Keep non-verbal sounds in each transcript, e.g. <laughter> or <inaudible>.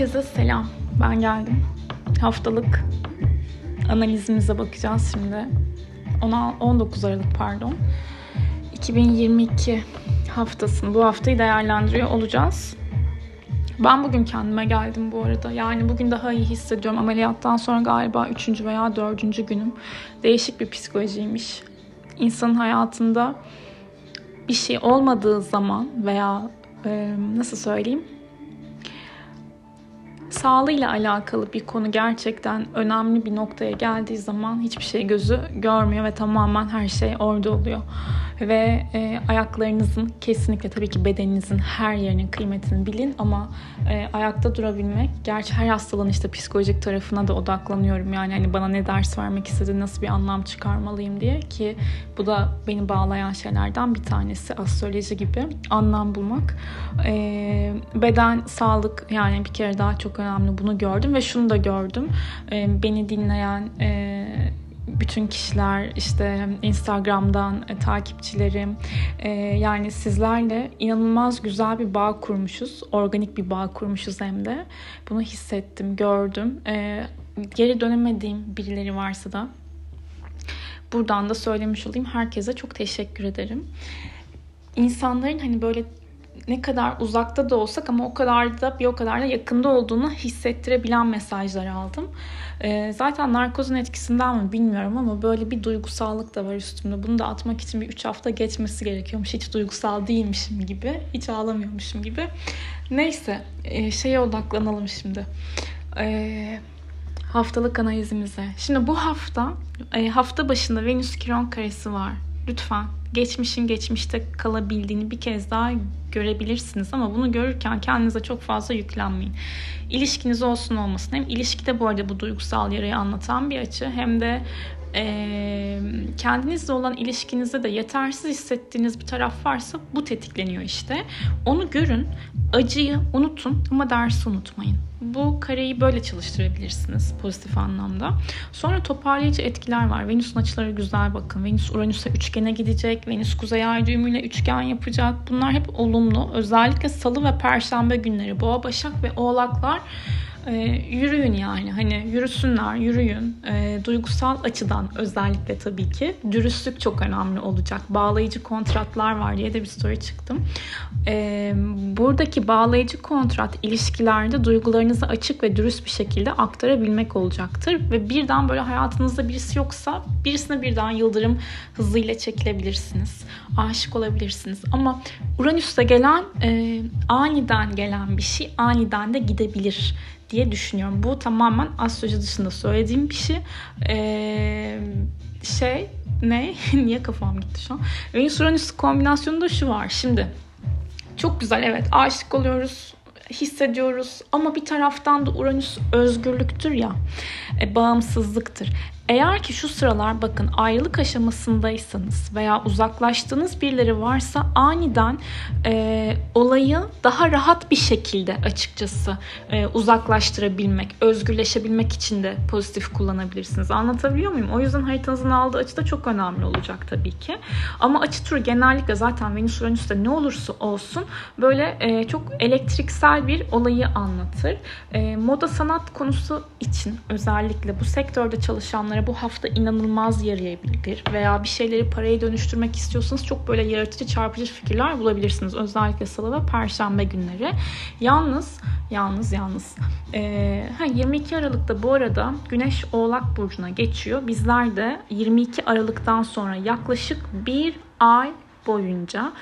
Herkese selam. Ben geldim. Haftalık analizimize bakacağız şimdi. 19 Aralık pardon. 2022 haftasını, bu haftayı değerlendiriyor olacağız. Ben bugün kendime geldim bu arada. Yani bugün daha iyi hissediyorum. Ameliyattan sonra galiba 3. veya 4. günüm. Değişik bir psikolojiymiş. İnsanın hayatında bir şey olmadığı zaman veya nasıl söyleyeyim sağlığıyla alakalı bir konu gerçekten önemli bir noktaya geldiği zaman hiçbir şey gözü görmüyor ve tamamen her şey orada oluyor. Ve e, ayaklarınızın kesinlikle tabii ki bedeninizin her yerinin kıymetini bilin ama e, ayakta durabilmek gerçi her hastalığın işte psikolojik tarafına da odaklanıyorum. Yani hani bana ne ders vermek istedi nasıl bir anlam çıkarmalıyım diye ki bu da beni bağlayan şeylerden bir tanesi. Astroloji gibi anlam bulmak. E, beden sağlık yani bir kere daha çok önemli bunu gördüm ve şunu da gördüm e, beni dinleyen e, bütün kişiler işte Instagram'dan e, takipçilerim e, yani sizlerle inanılmaz güzel bir bağ kurmuşuz. Organik bir bağ kurmuşuz hem de. Bunu hissettim, gördüm. E, geri dönemediğim birileri varsa da buradan da söylemiş olayım. Herkese çok teşekkür ederim. İnsanların hani böyle ne kadar uzakta da olsak ama o kadar da bir o kadar da yakında olduğunu hissettirebilen mesajlar aldım. Ee, zaten narkozun etkisinden mi bilmiyorum ama böyle bir duygusallık da var üstümde. Bunu da atmak için bir 3 hafta geçmesi gerekiyormuş. Hiç duygusal değilmişim gibi. Hiç ağlamıyormuşum gibi. Neyse e, şeye odaklanalım şimdi. Ee, haftalık analizimize. Şimdi bu hafta e, hafta başında Venüs Kiron karesi var. Lütfen geçmişin geçmişte kalabildiğini bir kez daha görebilirsiniz ama bunu görürken kendinize çok fazla yüklenmeyin. İlişkiniz olsun olmasın. Hem ilişkide bu arada bu duygusal yarayı anlatan bir açı hem de e, kendinizle olan ilişkinizde de yetersiz hissettiğiniz bir taraf varsa bu tetikleniyor işte. Onu görün, acıyı unutun ama dersi unutmayın. Bu kareyi böyle çalıştırabilirsiniz pozitif anlamda. Sonra toparlayıcı etkiler var. Venüs'ün açıları güzel bakın. Venüs Uranüs'e üçgene gidecek. Venüs kuzey ay düğümüyle üçgen yapacak. Bunlar hep olumlu. Özellikle salı ve perşembe günleri boğa, başak ve oğlaklar e, yürüyün yani. Hani yürüsünler yürüyün. E, duygusal açıdan özellikle tabii ki. Dürüstlük çok önemli olacak. Bağlayıcı kontratlar var diye de bir story çıktım. E, buradaki bağlayıcı kontrat ilişkilerde duygularınızı açık ve dürüst bir şekilde aktarabilmek olacaktır. Ve birden böyle hayatınızda birisi yoksa birisine birden yıldırım hızıyla çekilebilirsiniz. Aşık olabilirsiniz. Ama Uranüs'te gelen e, aniden gelen bir şey aniden de gidebilir diye düşünüyorum. Bu tamamen astroloji dışında söylediğim bir şey. Ee, şey ne? <laughs> Niye kafam gitti şu an? Venüs Uranüs kombinasyonunda şu var. Şimdi çok güzel evet aşık oluyoruz hissediyoruz ama bir taraftan da Uranüs özgürlüktür ya e, bağımsızlıktır. Eğer ki şu sıralar bakın ayrılık aşamasındaysanız veya uzaklaştığınız birileri varsa aniden e, olayı daha rahat bir şekilde açıkçası e, uzaklaştırabilmek, özgürleşebilmek için de pozitif kullanabilirsiniz. Anlatabiliyor muyum? O yüzden haritanızın aldığı açı da çok önemli olacak tabii ki. Ama açı turu genellikle zaten Venüs Uranüs'te ne olursa olsun böyle e, çok elektriksel bir olayı anlatır. E, moda sanat konusu için özellikle bu sektörde çalışanlara bu hafta inanılmaz yarayabilir veya bir şeyleri paraya dönüştürmek istiyorsanız çok böyle yaratıcı çarpıcı fikirler bulabilirsiniz. Özellikle salı ve perşembe günleri. Yalnız yalnız yalnız ee, 22 Aralık'ta bu arada Güneş Oğlak Burcu'na geçiyor. Bizler de 22 Aralık'tan sonra yaklaşık bir ay boyunca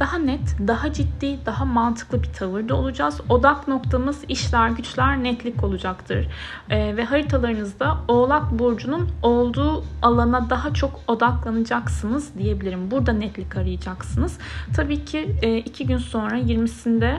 daha net, daha ciddi, daha mantıklı bir tavırda olacağız. Odak noktamız işler, güçler, netlik olacaktır. Ee, ve haritalarınızda Oğlak Burcu'nun olduğu alana daha çok odaklanacaksınız diyebilirim. Burada netlik arayacaksınız. Tabii ki e, iki gün sonra 20'sinde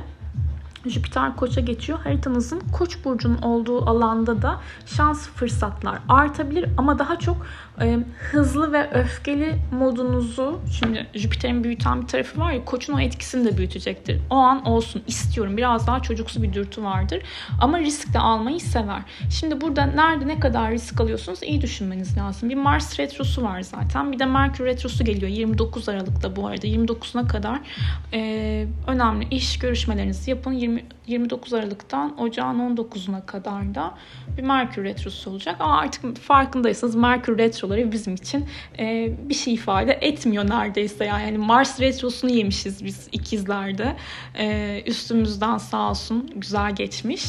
Jüpiter Koç'a geçiyor. Haritanızın Koç burcunun olduğu alanda da şans fırsatlar artabilir ama daha çok e, hızlı ve öfkeli modunuzu şimdi Jüpiter'in büyüten bir tarafı var ya Koç'un o etkisini de büyütecektir. O an olsun istiyorum. Biraz daha çocuksu bir dürtü vardır. Ama risk de almayı sever. Şimdi burada nerede ne kadar risk alıyorsunuz iyi düşünmeniz lazım. Bir Mars retrosu var zaten. Bir de Merkür retrosu geliyor 29 Aralık'ta bu arada. 29'una kadar e, önemli iş görüşmelerinizi yapın. 20, 29 Aralık'tan Ocağın 19'una kadar da bir Merkür Retrosu olacak. Ama artık farkındaysanız Merkür Retroları bizim için e, bir şey ifade etmiyor neredeyse. Yani, yani Mars Retrosunu yemişiz biz ikizlerde. E, üstümüzden sağ olsun güzel geçmiş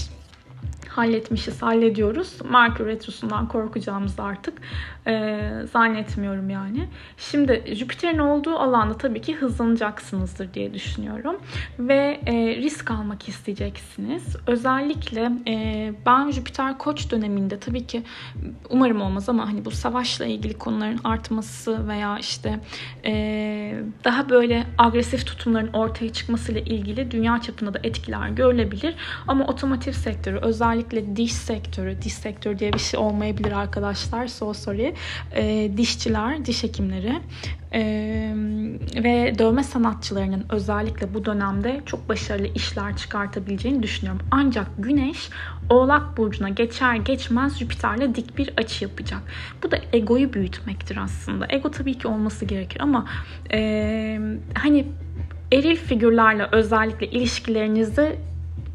halletmişiz, hallediyoruz. Merkür Retrosu'ndan korkacağımızı artık e, zannetmiyorum yani. Şimdi Jüpiter'in olduğu alanda tabii ki hızlanacaksınızdır diye düşünüyorum. Ve e, risk almak isteyeceksiniz. Özellikle e, ben Jüpiter koç döneminde tabii ki umarım olmaz ama hani bu savaşla ilgili konuların artması veya işte e, daha böyle agresif tutumların ortaya çıkmasıyla ilgili dünya çapında da etkiler görülebilir. Ama otomotiv sektörü özellikle diş sektörü, diş sektörü diye bir şey olmayabilir arkadaşlar. So sorry e, dişçiler, diş hekimleri e, ve dövme sanatçılarının özellikle bu dönemde çok başarılı işler çıkartabileceğini düşünüyorum. Ancak Güneş Oğlak Burcu'na geçer geçmez Jüpiter'le dik bir açı yapacak. Bu da egoyu büyütmektir aslında. Ego tabii ki olması gerekir ama e, hani eril figürlerle özellikle ilişkilerinizi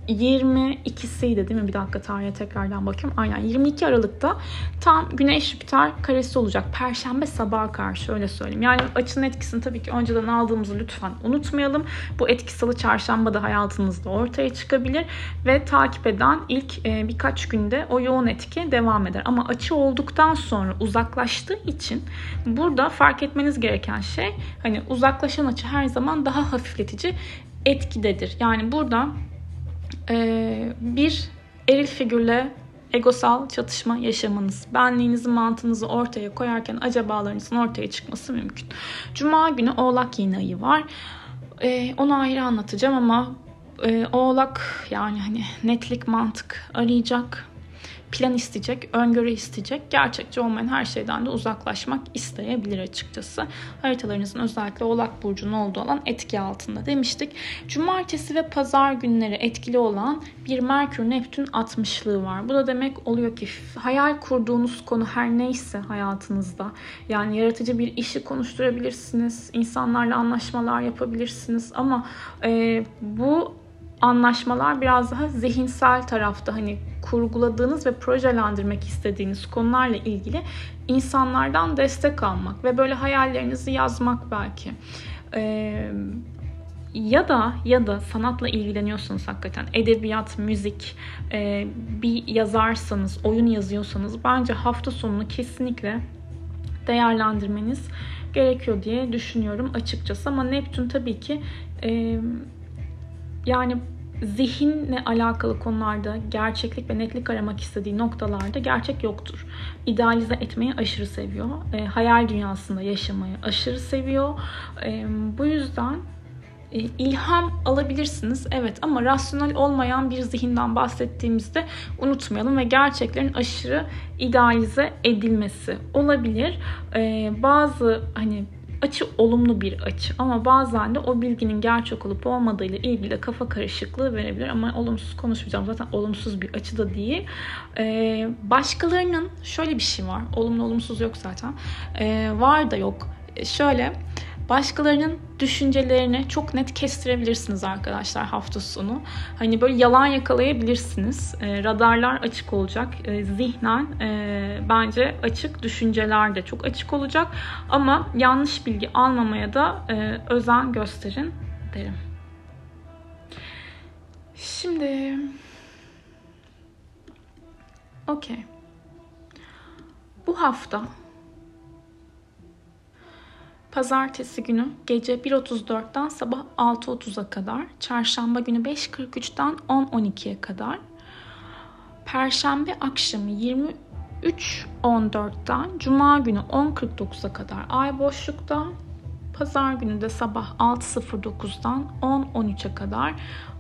22'siydi değil mi? Bir dakika tarihe tekrardan bakıyorum. Aynen 22 Aralık'ta tam Güneş Jüpiter karesi olacak. Perşembe sabaha karşı öyle söyleyeyim. Yani açının etkisini tabii ki önceden aldığımızı lütfen unutmayalım. Bu etki salı çarşamba da hayatınızda ortaya çıkabilir ve takip eden ilk e, birkaç günde o yoğun etki devam eder. Ama açı olduktan sonra uzaklaştığı için burada fark etmeniz gereken şey hani uzaklaşan açı her zaman daha hafifletici etkidedir. Yani burada bir eril figürle egosal çatışma yaşamanız, benliğinizi, mantığınızı ortaya koyarken acabalarınızın ortaya çıkması mümkün. Cuma günü Oğlak yeni ayı var. Ee, onu ayrı anlatacağım ama e, Oğlak yani hani netlik, mantık arayacak plan isteyecek, öngörü isteyecek. Gerçekçi olmayan her şeyden de uzaklaşmak isteyebilir açıkçası. Haritalarınızın özellikle Oğlak Burcu'nun olduğu alan etki altında demiştik. Cumartesi ve pazar günleri etkili olan bir Merkür Neptün 60'lığı var. Bu da demek oluyor ki hayal kurduğunuz konu her neyse hayatınızda yani yaratıcı bir işi konuşturabilirsiniz, insanlarla anlaşmalar yapabilirsiniz ama e, bu anlaşmalar biraz daha zihinsel tarafta hani kurguladığınız ve projelendirmek istediğiniz konularla ilgili insanlardan destek almak ve böyle hayallerinizi yazmak belki. Ee, ya da ya da sanatla ilgileniyorsanız hakikaten edebiyat, müzik, e, bir yazarsanız, oyun yazıyorsanız bence hafta sonunu kesinlikle değerlendirmeniz gerekiyor diye düşünüyorum açıkçası. Ama Neptün tabii ki e, yani zihinle alakalı konularda gerçeklik ve netlik aramak istediği noktalarda gerçek yoktur. İdealize etmeyi aşırı seviyor. E, hayal dünyasında yaşamayı aşırı seviyor. E, bu yüzden e, ilham alabilirsiniz evet ama rasyonel olmayan bir zihinden bahsettiğimizde unutmayalım ve gerçeklerin aşırı idealize edilmesi olabilir. E, bazı hani açı olumlu bir açı. Ama bazen de o bilginin gerçek olup olmadığı ile ilgili kafa karışıklığı verebilir. Ama olumsuz konuşmayacağım. Zaten olumsuz bir açı da değil. Ee, başkalarının şöyle bir şey var. Olumlu olumsuz yok zaten. Ee, var da yok. Ee, şöyle Başkalarının düşüncelerini çok net kestirebilirsiniz arkadaşlar hafta sonu. Hani böyle yalan yakalayabilirsiniz. E, radarlar açık olacak. E, zihnen e, bence açık. Düşünceler de çok açık olacak. Ama yanlış bilgi almamaya da e, özen gösterin derim. Şimdi... Okey. Bu hafta Pazartesi günü gece 1.34'ten sabah 6.30'a kadar, çarşamba günü 5.43'ten 10.12'ye kadar, perşembe akşamı 23.14'ten cuma günü 10.49'a kadar ay boşlukta, pazar günü de sabah 6.09'dan 10.13'e kadar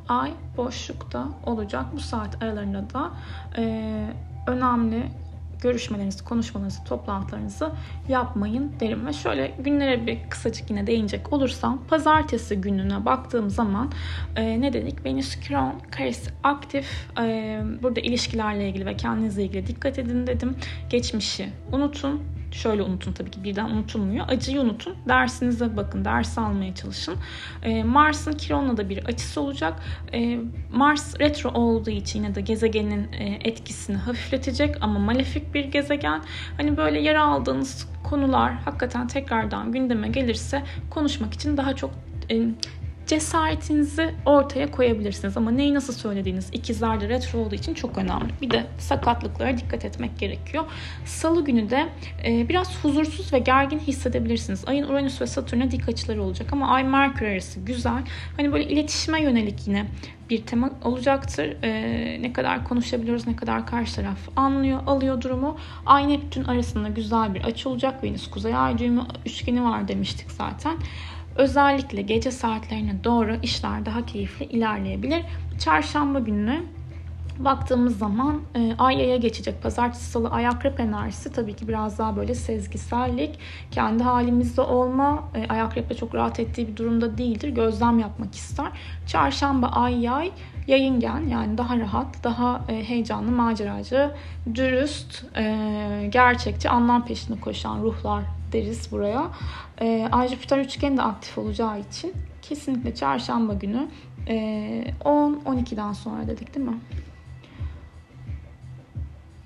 ay boşlukta olacak. Bu saat aralarında da e, önemli görüşmelerinizi, konuşmalarınızı, toplantılarınızı yapmayın derim. Ve şöyle günlere bir kısacık yine değinecek olursam pazartesi gününe baktığım zaman e, ne dedik? Venüs Kiron karesi aktif. E, burada ilişkilerle ilgili ve kendinizle ilgili dikkat edin dedim. Geçmişi unutun Şöyle unutun tabii ki birden unutulmuyor. Acıyı unutun. Dersinize bakın. Ders almaya çalışın. E, Mars'ın Kiron'la da bir açısı olacak. E, Mars retro olduğu için yine de gezegenin e, etkisini hafifletecek ama malefik bir gezegen. Hani böyle yer aldığınız konular hakikaten tekrardan gündeme gelirse konuşmak için daha çok e, cesaretinizi ortaya koyabilirsiniz. Ama neyi nasıl söylediğiniz ikizlerde retro olduğu için çok önemli. Bir de sakatlıklara dikkat etmek gerekiyor. Salı günü de e, biraz huzursuz ve gergin hissedebilirsiniz. Ayın Uranüs ve Satürn'e dik açıları olacak ama Ay Merkür arası güzel. Hani böyle iletişime yönelik yine bir tema olacaktır. Ee, ne kadar konuşabiliyoruz, ne kadar karşı taraf anlıyor, alıyor durumu. Ay Neptün arasında güzel bir açı olacak. Venüs Kuzey Ay düğümü üçgeni var demiştik zaten. Özellikle gece saatlerine doğru işler daha keyifli ilerleyebilir. Çarşamba günü baktığımız zaman e, ay yaya geçecek. Pazartesi salı ay akrep enerjisi tabii ki biraz daha böyle sezgisellik. Kendi halimizde olma e, ay akrepte çok rahat ettiği bir durumda değildir. Gözlem yapmak ister. Çarşamba ay yay yayıngen yani daha rahat, daha e, heyecanlı, maceracı, dürüst, e, gerçekçi, anlam peşinde koşan ruhlar deriz buraya. E, Ay Jüpiter üçgeni de aktif olacağı için kesinlikle çarşamba günü e, 10-12'den sonra dedik değil mi?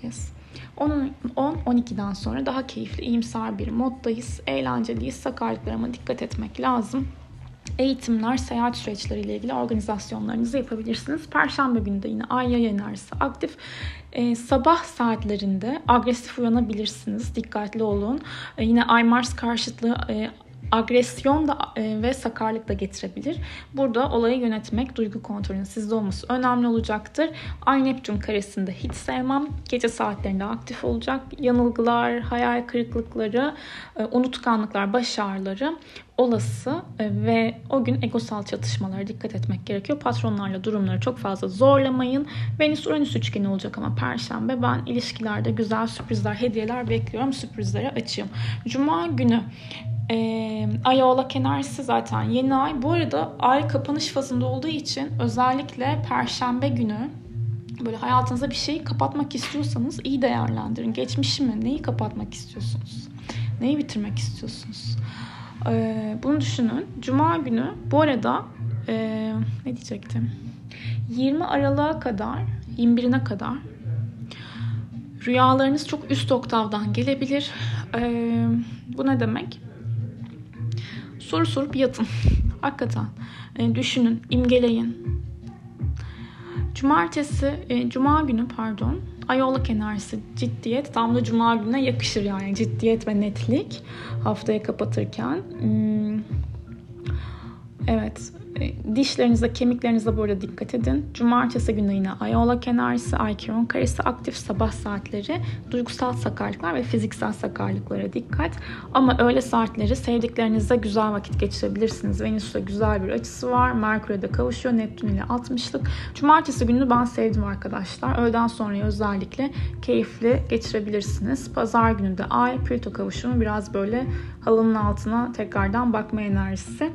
Yes. 10-12'den sonra daha keyifli, iyimser bir moddayız. Eğlenceliyiz. Sakarlıklarıma dikkat etmek lazım eğitimler, seyahat süreçleriyle ilgili organizasyonlarınızı yapabilirsiniz. Perşembe günü de yine ay yay enerjisi aktif. Ee, sabah saatlerinde agresif uyanabilirsiniz. Dikkatli olun. Ee, yine ay Mars karşıtlığı e, agresyon da e, ve sakarlık da getirebilir. Burada olayı yönetmek, duygu kontrolünün sizde olması önemli olacaktır. Ay Neptün karesinde hiç sevmem. Gece saatlerinde aktif olacak. Yanılgılar, hayal kırıklıkları, e, unutkanlıklar, baş ağrıları olası e, ve o gün egosal çatışmalara dikkat etmek gerekiyor. Patronlarla durumları çok fazla zorlamayın. Venüs Uranüs üçgeni olacak ama perşembe ben ilişkilerde güzel sürprizler, hediyeler bekliyorum. Sürprizlere açayım. Cuma günü e, ay oğlak enerjisi zaten yeni ay. Bu arada ay kapanış fazında olduğu için özellikle perşembe günü böyle hayatınıza bir şeyi kapatmak istiyorsanız iyi değerlendirin. Geçmişi mi? Neyi kapatmak istiyorsunuz? Neyi bitirmek istiyorsunuz? Ee, bunu düşünün. Cuma günü bu arada e, ne diyecektim? 20 Aralık'a kadar 21'ine kadar rüyalarınız çok üst oktavdan gelebilir. Ee, bu ne demek? Soru sorup yatın. <laughs> Hakikaten. E, düşünün, imgeleyin. Cumartesi, e, cuma günü pardon. Ayoluk enerjisi, ciddiyet tam da cuma gününe yakışır yani ciddiyet ve netlik haftaya kapatırken. Hmm. Evet, dişlerinize, kemiklerinize böyle dikkat edin. Cumartesi günü yine Ay Oğlak enerjisi, Ay Kiron karesi aktif sabah saatleri, duygusal sakarlıklar ve fiziksel sakarlıklara dikkat. Ama öğle saatleri sevdiklerinizle güzel vakit geçirebilirsiniz. Venüs'te güzel bir açısı var. Merkür'e de kavuşuyor. Neptün ile 60'lık. Cumartesi günü ben sevdim arkadaşlar. Öğleden sonra özellikle keyifli geçirebilirsiniz. Pazar günü de Ay, Plüto kavuşumu biraz böyle halının altına tekrardan bakma enerjisi.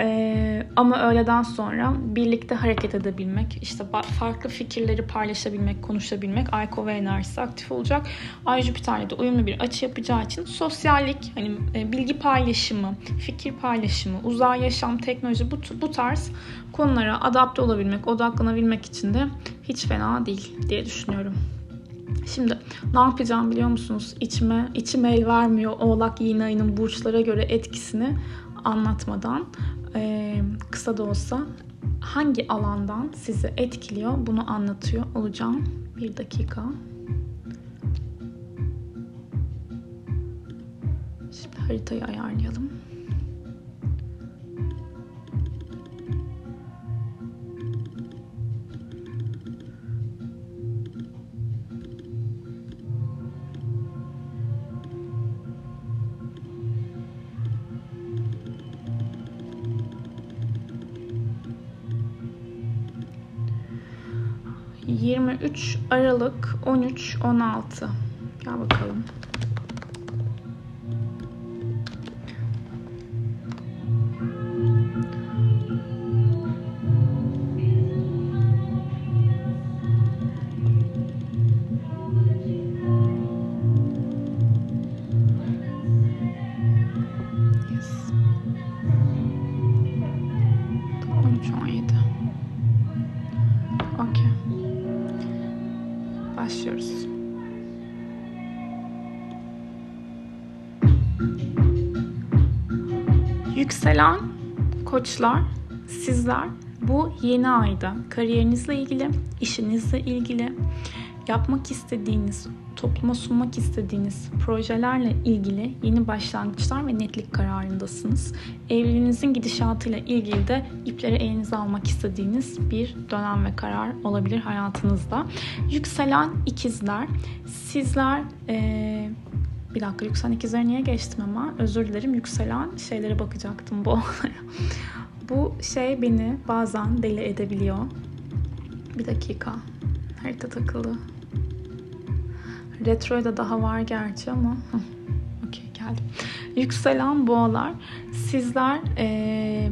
Ee, ama öğleden sonra birlikte hareket edebilmek, işte farklı fikirleri paylaşabilmek, konuşabilmek, Ay Kova enerjisi aktif olacak. Ay Jüpiter'le de uyumlu bir açı yapacağı için sosyallik, hani e, bilgi paylaşımı, fikir paylaşımı, uzay yaşam, teknoloji bu, bu tarz konulara adapte olabilmek, odaklanabilmek için de hiç fena değil diye düşünüyorum. Şimdi ne yapacağım biliyor musunuz? İçime, içim el vermiyor Oğlak yeni ayının burçlara göre etkisini anlatmadan e, kısa da olsa hangi alandan sizi etkiliyor bunu anlatıyor olacağım. Bir dakika. Şimdi haritayı ayarlayalım. 23 Aralık 13 16. Gel bakalım. Yükselen koçlar, sizler bu yeni ayda kariyerinizle ilgili, işinizle ilgili, yapmak istediğiniz, topluma sunmak istediğiniz projelerle ilgili yeni başlangıçlar ve netlik kararındasınız. Evliliğinizin gidişatıyla ilgili de ipleri elinize almak istediğiniz bir dönem ve karar olabilir hayatınızda. Yükselen ikizler, sizler ee, bir dakika yükselen ikizler niye geçtim ama özür dilerim yükselen şeylere bakacaktım bu <laughs> Bu şey beni bazen deli edebiliyor. Bir dakika. Harita takılı. Retro'ya da daha var gerçi ama okey geldim. Yükselen boğalar sizler ee,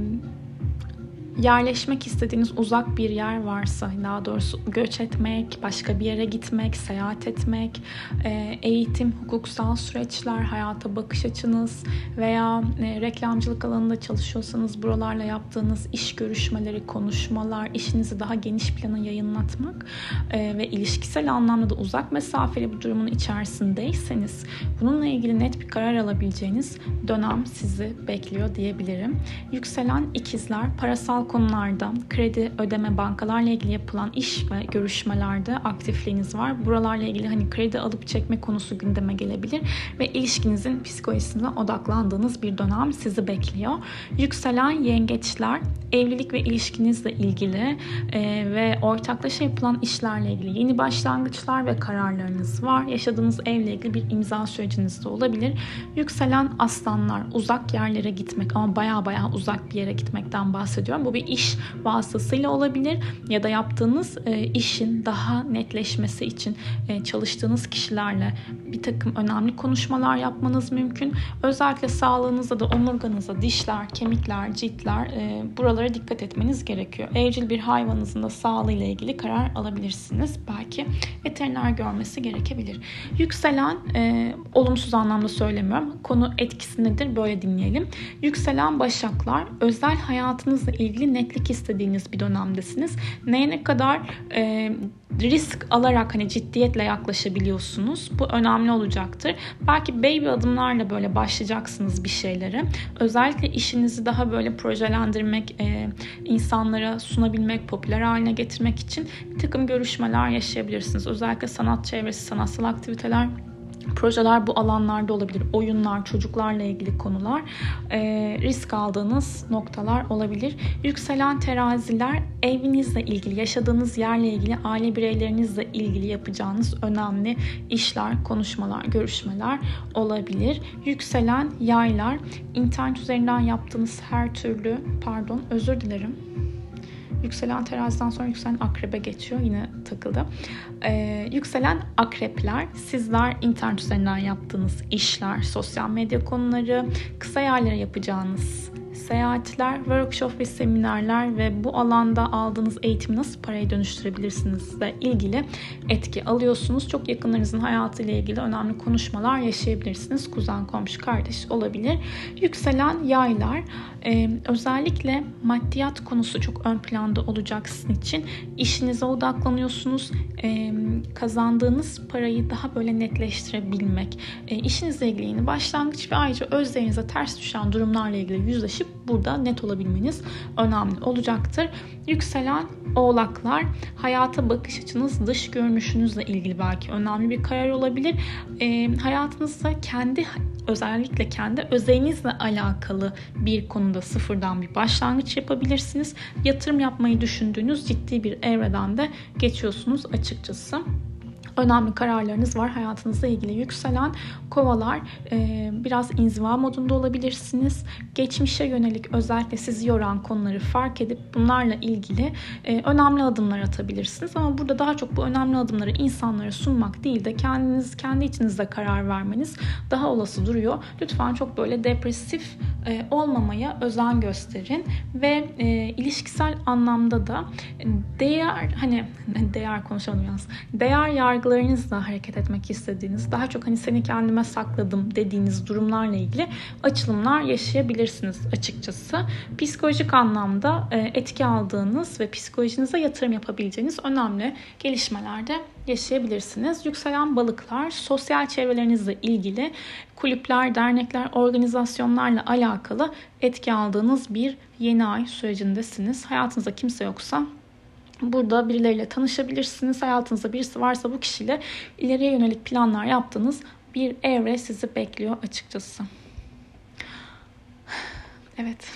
yerleşmek istediğiniz uzak bir yer varsa daha doğrusu göç etmek, başka bir yere gitmek, seyahat etmek, e, eğitim, hukuksal süreçler, hayata bakış açınız veya e, reklamcılık alanında çalışıyorsanız buralarla yaptığınız iş görüşmeleri, konuşmalar, işinizi daha geniş plana yayınlatmak e, ve ilişkisel anlamda da uzak mesafeli bir durumun içerisindeyseniz bununla ilgili net bir karar alabileceğiniz dönem sizi bekliyor diyebilirim. Yükselen ikizler parasal konularda kredi ödeme bankalarla ilgili yapılan iş ve görüşmelerde aktifliğiniz var. Buralarla ilgili hani kredi alıp çekme konusu gündeme gelebilir ve ilişkinizin psikolojisine odaklandığınız bir dönem sizi bekliyor. Yükselen yengeçler evlilik ve ilişkinizle ilgili e, ve ortaklaşa yapılan işlerle ilgili yeni başlangıçlar ve kararlarınız var. Yaşadığınız evle ilgili bir imza süreciniz de olabilir. Yükselen aslanlar uzak yerlere gitmek ama baya baya uzak bir yere gitmekten bahsediyorum. Bu bir iş vasıtasıyla olabilir ya da yaptığınız e, işin daha netleşmesi için e, çalıştığınız kişilerle bir takım önemli konuşmalar yapmanız mümkün. Özellikle sağlığınızda da omurganızda dişler, kemikler, ciltler e, buralara dikkat etmeniz gerekiyor. Evcil bir hayvanınızın da sağlığıyla ilgili karar alabilirsiniz. Belki veteriner görmesi gerekebilir. Yükselen e, olumsuz anlamda söylemiyorum. Konu etkisi nedir? Böyle dinleyelim. Yükselen başaklar özel hayatınızla ilgili netlik istediğiniz bir dönemdesiniz. Neye ne kadar e, risk alarak hani ciddiyetle yaklaşabiliyorsunuz. Bu önemli olacaktır. Belki baby adımlarla böyle başlayacaksınız bir şeylere. Özellikle işinizi daha böyle projelendirmek, e, insanlara sunabilmek, popüler haline getirmek için bir takım görüşmeler yaşayabilirsiniz. Özellikle sanat çevresi, sanatsal aktiviteler projeler bu alanlarda olabilir. Oyunlar, çocuklarla ilgili konular, e, risk aldığınız noktalar olabilir. Yükselen teraziler evinizle ilgili, yaşadığınız yerle ilgili, aile bireylerinizle ilgili yapacağınız önemli işler, konuşmalar, görüşmeler olabilir. Yükselen yaylar, internet üzerinden yaptığınız her türlü, pardon özür dilerim Yükselen teraziden sonra yükselen akrebe geçiyor. Yine takıldı. Ee, yükselen akrepler sizler internet üzerinden yaptığınız işler, sosyal medya konuları, kısa yerlere yapacağınız seyahatler, workshop ve seminerler ve bu alanda aldığınız eğitimi nasıl paraya dönüştürebilirsiniz ile ilgili etki alıyorsunuz. Çok yakınlarınızın hayatıyla ilgili önemli konuşmalar yaşayabilirsiniz. Kuzen, komşu, kardeş olabilir. Yükselen yaylar ee, özellikle maddiyat konusu çok ön planda olacak sizin için. İşinize odaklanıyorsunuz. Ee, kazandığınız parayı daha böyle netleştirebilmek. Ee, işinizle ilgili yeni başlangıç ve ayrıca özlerinize ters düşen durumlarla ilgili yüzleşip burada net olabilmeniz önemli olacaktır. Yükselen oğlaklar hayata bakış açınız dış görünüşünüzle ilgili belki önemli bir karar olabilir. E, hayatınızda kendi özellikle kendi özelinizle alakalı bir konuda sıfırdan bir başlangıç yapabilirsiniz. Yatırım yapmayı düşündüğünüz ciddi bir evreden de geçiyorsunuz açıkçası önemli kararlarınız var hayatınızla ilgili. Yükselen kovalar e, biraz inziva modunda olabilirsiniz. Geçmişe yönelik özellikle sizi yoran konuları fark edip bunlarla ilgili e, önemli adımlar atabilirsiniz. Ama burada daha çok bu önemli adımları insanlara sunmak değil de kendiniz kendi içinizde karar vermeniz daha olası duruyor. Lütfen çok böyle depresif e, olmamaya özen gösterin ve e, ilişkisel anlamda da değer hani <laughs> değer yalnız. Değer yargılarınızla hareket etmek istediğiniz, daha çok hani seni kendime sakladım dediğiniz durumlarla ilgili açılımlar yaşayabilirsiniz açıkçası. Psikolojik anlamda e, etki aldığınız ve psikolojinize yatırım yapabileceğiniz önemli gelişmelerde yaşayabilirsiniz. Yükselen balıklar sosyal çevrelerinizle ilgili kulüpler, dernekler, organizasyonlarla alakalı etki aldığınız bir yeni ay sürecindesiniz. Hayatınızda kimse yoksa Burada birileriyle tanışabilirsiniz. Hayatınızda birisi varsa bu kişiyle ileriye yönelik planlar yaptığınız bir evre sizi bekliyor açıkçası. Evet.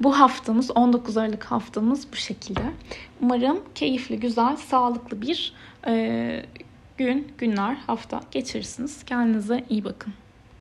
Bu haftamız 19 Aralık haftamız bu şekilde. Umarım keyifli, güzel, sağlıklı bir e, gün, günler, hafta geçirirsiniz. Kendinize iyi bakın.